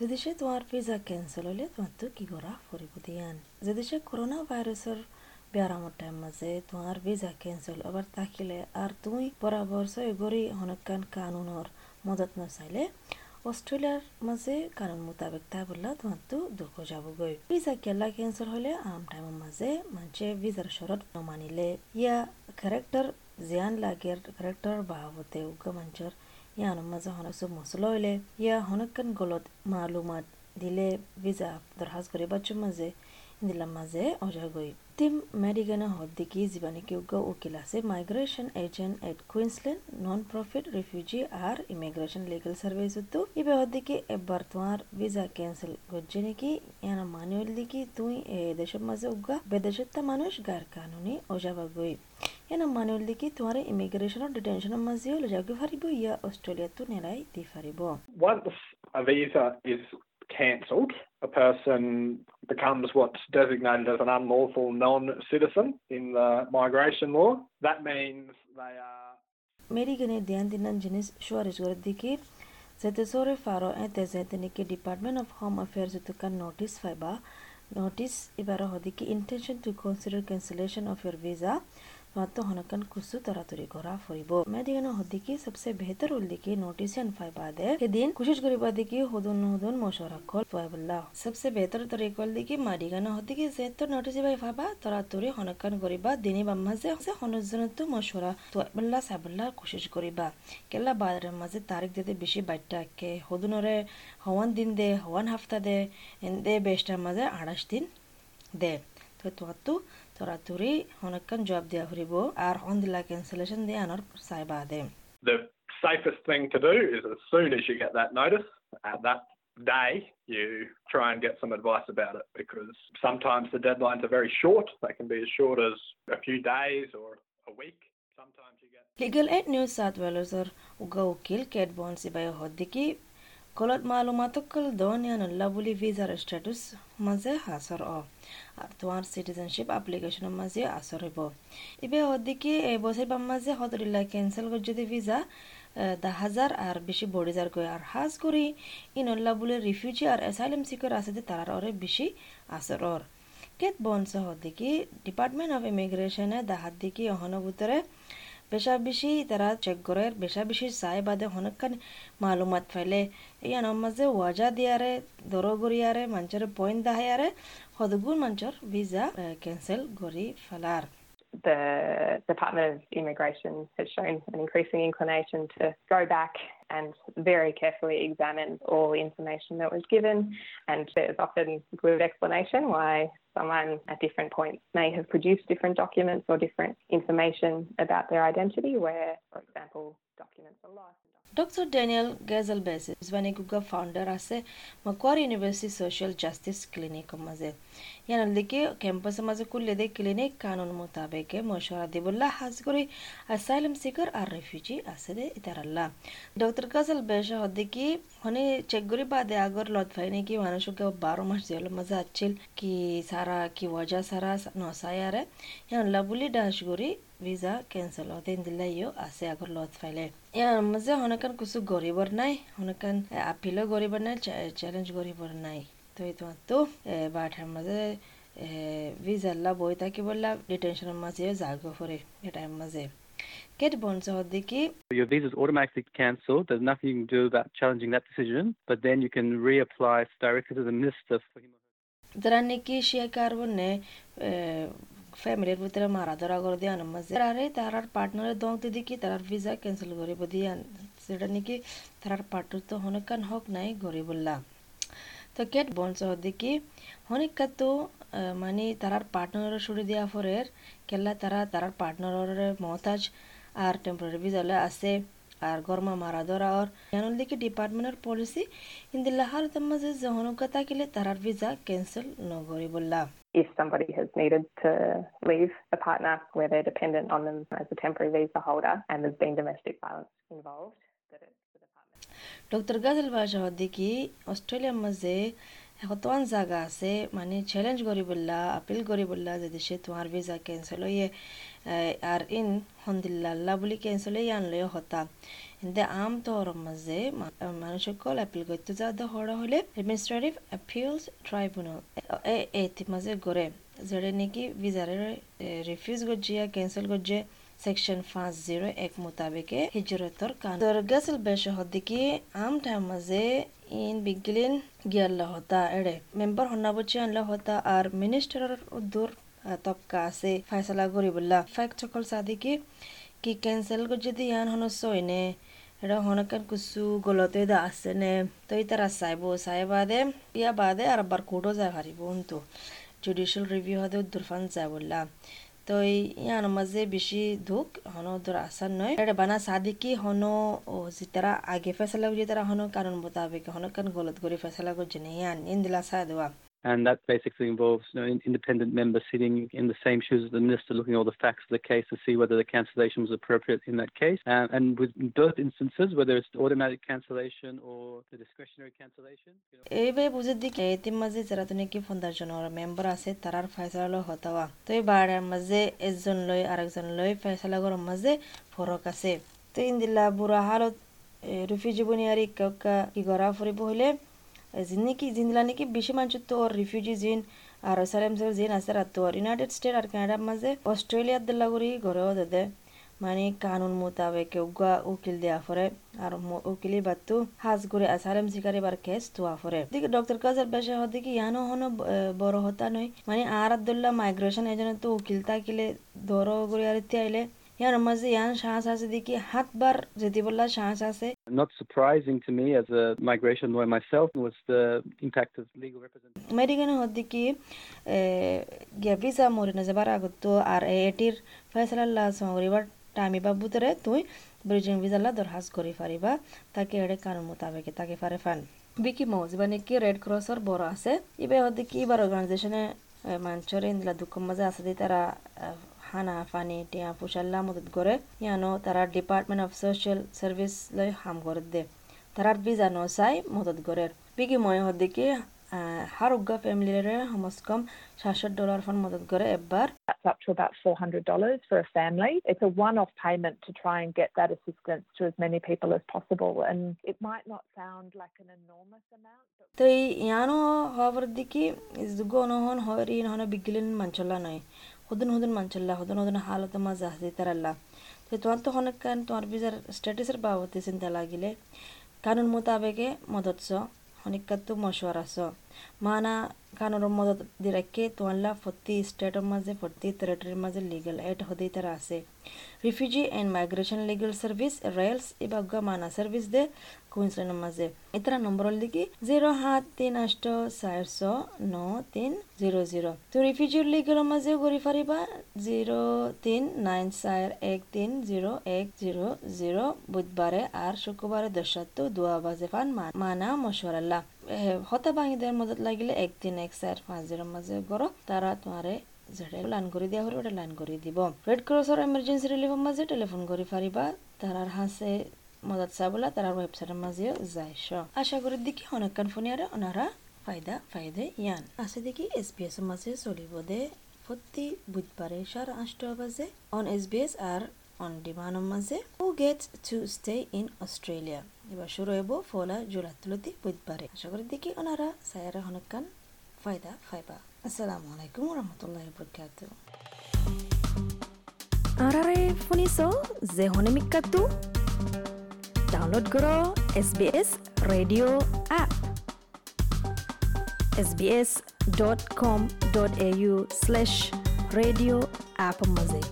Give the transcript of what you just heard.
যদি সে তোমার visa cancel হলে তোমার তো কি করা ফুরিব দিয়ান যদি সে করোনা ভাইরাসের বেয়ারামর টাইম মাঝে তোমার ভিসা ক্যান্সেল আবার তাকিলে আর তুমি হনকান কানুনর মদত নচাইলে অস্ট্রেলিয়ার মাঝে কানুন মোতাবেক তা বললা তোমার তো দুঃখ যাব গই ভিসা কেলা ক্যান্সেল হলে আম টাইমের মাঝে মানছে ভিসার শরত নমানিলে ইয়া ক্যারেক্টার জিয়ান লাগের ক্যারেক্টার বাহাবতে উগ্র মঞ্চর ইয়ানোর মাঝে হনসু মসল হইলে। ইয়া হনকান গলত মালুমাত দিলে। করে বাচ্চুর মাঝে দিলাম মাঝে অজাগই তিম মেডিগানা হদ্দিকি জীবানিকি উকিল আছে migration agent at Queensland non profit refugee R immigration legal service উত্তু ইবে হদ্দিকি এবার তোমার ভিসা ক্যান্সেল করছে নাকি ইয়ানা মানে হইল তুই এ দেশের মাঝে উগ্গা বেদেশের তা মানুষ গার কানুনি অজাবাগই এনা মানে হইল তোমার ইমিগ্রেশন ডিটেনশনের মাঝে হলে যাগে ফারিব ইয়া অস্ট্রেলিয়া তো নেলাই দি ফারিব Once a visa is cancelled, a person becomes what's designated as an unlawful non-citizen in the migration law. That means they are... Merigane Diandinanjinis Shuarishwardikir se Tesore Faro e Tezeteniki Department of Home Affairs utukan notice fiber notice ibara hodiki intention to consider cancellation of your visa করা ফুরিব মেডিগানো হদিকে সবসে বেহতর উল দিকে notice N ফাইবা দে সেদিন কোশিশ করিবা দিকে হুদুন হুদুন মশওয়ারা call ফাইবুল্লাহ সবসে বেহতর তরিকল দিকে মাডিগানো হদিকে যেত notice by ফাইবা তরাতরি হনকান করিবা দিনে বাম্মাজে হনজন তো মশওয়ারা তোয়াবুল্লাহ সাবুল্লাহ কোশিশ করিবা কেলা বাদের মাঝে তারিখ দিতে বেশি বাইটা কে হুদুনরে হওয়ান দিন দে, হওয়ান হাফতা দে, এন্দে বেশটার মাঝে আড়াইশ দিন দে। তো তরাতুরি অনেকক্ষণ জবাব দেওয়া ফুরিব আর হন দিলা ক্যান্সেলেশন দিয়ে আনার সাইবা দে the safest thing to do is as soon as you get that notice, at that day, you try and get some advice about it because sometimes the deadlines are very short. They can be as short as a few days or a week. Sometimes you get Legal Aid New South ওয়েলসর উগা উকিল Kate বন্স ইবাই হদ্দিকি কলত মালুমাতকল দন ইয়ানুল্লা বুলি ভিসার status মাঝে হাসর অ আর তোমার citizenship অ্যাপ্লিকেশনের মাঝে আসর হইব ইবে হদ্দিকি এই বছর বাম মাঝে হদরিল্লা ক্যান্সেল করে যদি ভিসা দা হাজার আর বেশি বড়ি যার কই আর হাজ করি ইনল্লা বলে রিফিউজি আর অ্যাসাইলাম সিকার আছে যে তারার অরে বেশি আসর অর কেত বনস হদ্দিকি ডিপার্টমেন্ট অফ ইমিগ্রেশনে দাহাত দিকি অহনভূতরে বেশা বেশি তারা চেক করে বেশা বেশি চাই বাদে হনকান মালুমাত ফাইলে ইয়ান মাঝে ওয়াজা দিয়ারে, দরো গরিয়ারে, মঞ্চের পয়েন্ট দাহায়ারে সদগুণ মঞ্চর ভিজা ক্যান্সেল গরি ফেলার। the Department of Immigration has shown an increasing inclination to go back and very carefully examine all the information that was given. And there's often good explanation why someone at different points may have produced different documents or different information about their identity, where, for example, documents are lost. Dr. Daniel Gazelbes is one of Google founder at Macquarie University Social Justice Clinic. খুললে দে clinic কানুন মোতাবেকে মশওয়ারা দিবুল্লাহ হাজ করে আসাইলাম seeker আর refugee আছে দে ইতারাল্লাহ doctor গজল বেশ হদ্দিকি হনে check করি বাদে আগর লত ফাই নাকি মানুষকে বারো মাস জেলের মাঝে আচ্ছিল কি সারা কি ওয়াজা সারা নসায়ারে ইয়ানলা বুলি ডাস করি ভিসা ক্যান্সেল হতে দিলা ইও আছে আগর লত ফাইলে ইয়ার মাঝে হনকান কিছু গরিবর নাই, হনকান আপিলও গরিবর নাই চ্যালেঞ্জ গরিবর নাই। তো এই তোমার তো বাঠার মাঝে ভিসা বই থাকি বললা ডিটেনশনের মাঝে জাগো করে এটার মাঝে Get bonds হদ্দিকি Your visa is automatically cancelled. There's nothing you can do about challenging that decision, but then you can reapply directly to the minister for him. যারা নাকি শিয়াকার বনে ফ্যামিলির ভিতরে মারা ধরা করে দিয়ে আনার মাঝে আরে তারার পার্টনারের দং দিকে তারার ভিসা ক্যান্সেল করিব দিয়ে সেটা নাকি তারার পার্টনার তো হনকান হক নাই গরিবুল্লাহ তো কেট বনস দিকে হনিকা তো মানে তারার পার্টনারের সুরে দেওয়া ফরের কেলা তারা তারার পার্টনারের মহতাজ আর টেম্পোরারি ভিসালে আছে আর গরমা মারা ধরা ওর জানুল দিকে ডিপার্টমেন্টের পলিসি ইন্দিল্লা হালত মাঝে যহনকা তাকিলে তারার ভিসা ক্যান্সেল নগরি বললা If somebody has needed to leave a partner where they're dependent on them as a temporary visa holder and there's been domestic violence involved, that it's doctor Ghazal বাহাদ কি অষ্ট্ৰেলিয়াৰ মাজে এশতান জাগা আছে মানে চেলেঞ্জ কৰি বোলা appeal কৰি বোলা যদি সে তোমাৰ ভিজা কেঞ্চেল হৈয়ে আৰু ইন সন্দিল্লা বুলি কেঞ্চেল হৈয়ে আনলৈ হতা এনে আম তৰ মাজে মানুহসকল আপিল কৰি যাওঁতে সৰহ হ'লে এডমিনিষ্ট্ৰেটিভ এপিলছ ট্ৰাইবুনেল এটি মাজে গৰে যেনে নেকি ভিজাৰে ৰিফিউজ গজিয়া কেঞ্চেল গজিয়া সেকশন পাঁচ জিরো এক মোতাবেকে হিজরতর কান গেছিল বেশ হদ্দিকি আম মাঝে ইন বিগলিন গিয়াল্লা হতা এড়ে মেম্বার হন্না বচি আনলা হতা আর মিনিস্টারের দূর তবকা আছে ফাইসলা করিবুল্লা ফাইক চকল সাদিকি কি ক্যান্সেল যদি ইয়ান হন সইনে এটা হনকান কুসু গলতে দা আছে নে তো ইতারা চাইব চাই বাদে ইয়া বাদে আর আবার কোর্টও যায় হারিব তো জুডিশিয়াল রিভিউ হতে উদ্দুরফান যায় বললা তো ইয়ান মাঝে বেশি দুঃখ হন ধর আসার নয়। এটা বানা সাদি কি হন ও তারা আগে ফেসলা বুঝে তারা হন কারণ মোতাবেক হন কান গলত করে ফেসলা করছে না ইয়ান ইন্দিলা দেওয়া And that basically involves you know, independent members sitting in the same shoes as the minister, looking at all the facts of the case to see whether the cancellation was appropriate in that case. Um, and with both instances, whether it's automatic cancellation or the discretionary cancellation. এইভাবে বুঝে দিকে এতিম মাঝে যারা তুমি কি ফন্দার জন্য member আছে তারার ফয়সালা হতাওয়া তো এই বাড়ার মাঝে একজন লই আরেকজন লই ফয়সালা করার মাঝে ফরক আছে তো ইন্দিল্লা বুড়া হালত রিফিউজি বুনিয়ারি কি করা ফুরিব হইলে রিফিউজি জিন আর সালেম সাল জিন আছে তো ইউনাইটেড স্টেট আর কানাডার মাঝে অস্ট্রেলিয়ার দিল্লা করি ঘরেও দাদে মানে কানুন মোতাবেক উগা উকিল দেয়া ফরে আর উকিলি বাতু হাজ করে আসারেম শিকারি বার কেস তোয়া ফরে দিকে ডক্টর কাজার বেশে হতে কি ইয়ানো হনো বড় হতা নয় মানে আর আব্দুল্লাহ মাইগ্রেশন এজন্য তো উকিল তাকিলে ধরো করে আর আইলে Not surprising to me as a migration lawyer myself was the impact of legal representation. ফয়সালা সমরিবার টাইমি বা বুতরে তুই ব্রিজিং ভিসালা দরখাস করি পারিবা তাকে এড়ে কানুন মোতাবেকে তাকে পারে ফান বিকি মৌজ মানে কি রেড ক্রসর বড় আছে ইবে হদ্দি কি এবার অর্গানাইজেশনে মাঞ্চরে ইন্দিলা দুঃখ মাঝে আছে তারা হানা ফানি টিয়া ফুসাল্লা মদত করে ইয়ানো তারা ডিপার্টমেন্ট অফ সোশ্যাল সার্ভিস লৈ হাম করে দে। তারার বিজানো সাই মদত করে বিগি ময় হদ্দিকে হারোগ্য ফ্যামিলিৰে সমস্কম ছাষট ডলাৰ ফান মদত কৰে এবাৰ That's up to about $400 for a family. It's a one off payment to try and get that assistance to as many people as possible. And it might not sound like an enormous amount. But... তই ইয়ানো হোৱাৰ দিকে যুগ অনুসৰণ হয় ৰি নহয় বিগিলিন মানচলা নাই সুদিন সুদিন মানচলা সুদিন সুদিন হালত মাজ আছে তাৰাল্লা তই তোমাৰ তো সোনকালে তোমাৰ বিজাৰ ষ্টেটাছৰ বাবদে চিন্তা লাগিলে কাৰণ মোতাবেগে মদত চোৱা মদতছ হনিকাতু মশওয়ারাছ মানা কানুর মদত দিরাকে তোয়াল্লা ফতি স্টেটের মাঝে ফতি টেরিটরির মাঝে লিগাল এড হদি তারা আছে। Refugee and migration legal service rails ইবাগ্গা মানা সার্ভিস দে কুইন্সল্যান্ডের মাঝে ইতরা নম্বর লিখি জিরো সাত তিন আষ্ট চারশ ন তিন জিরো জিরো তো রিফিউজির লিগাল মাঝে গড়ি ফারিবা জিরো তিন নাইন চার এক তিন জিরো এক জিরো জিরো বুধবারে আর শুক্রবারে দশাত্তু দুয়া বাজে ফান মানা মশওয়ারাল্লাহ হতা বাঙিদের মদত লাগিলে একদিন এক চার পাঁচ দিনের মাঝে গড় তারা তোমারে লাইন করে দিয়া হলে ওটা লাইন করে দিব। রেড ক্রসর এমার্জেন্সি রিলিফের মাঝে টেলিফোন করে পারিবা তারার হাসে মদত চাবলা তারার ওয়েবসাইটের মাঝেও যাইস আশা করি দেখি অনেকক্ষণ ফোনে আর ওনারা ফায়দা ফায়দে ইয়ান। আছে দেখি এস বি এর মাঝে চলিব দে। প্রতি বুধবারে সাড়ে আটটা বাজে। On S B S R on ডিমান্ডের মাঝে who gets to stay in Australia এবার শুরু হইব ফলা জুলাতুলতি বুধবারে। আশা করি দেখি ওনারা সায়ারা অনেকক্ষণ ফায়দা ফাইবা আসসালামু আলাইকুম রহমতুল্লাহ বরকাত। আরারে শুনিছ যে হনে মিকাটো ডাউনলোড কৰ S B S radio' app S B S dot com dot A U slash radio' app মাজে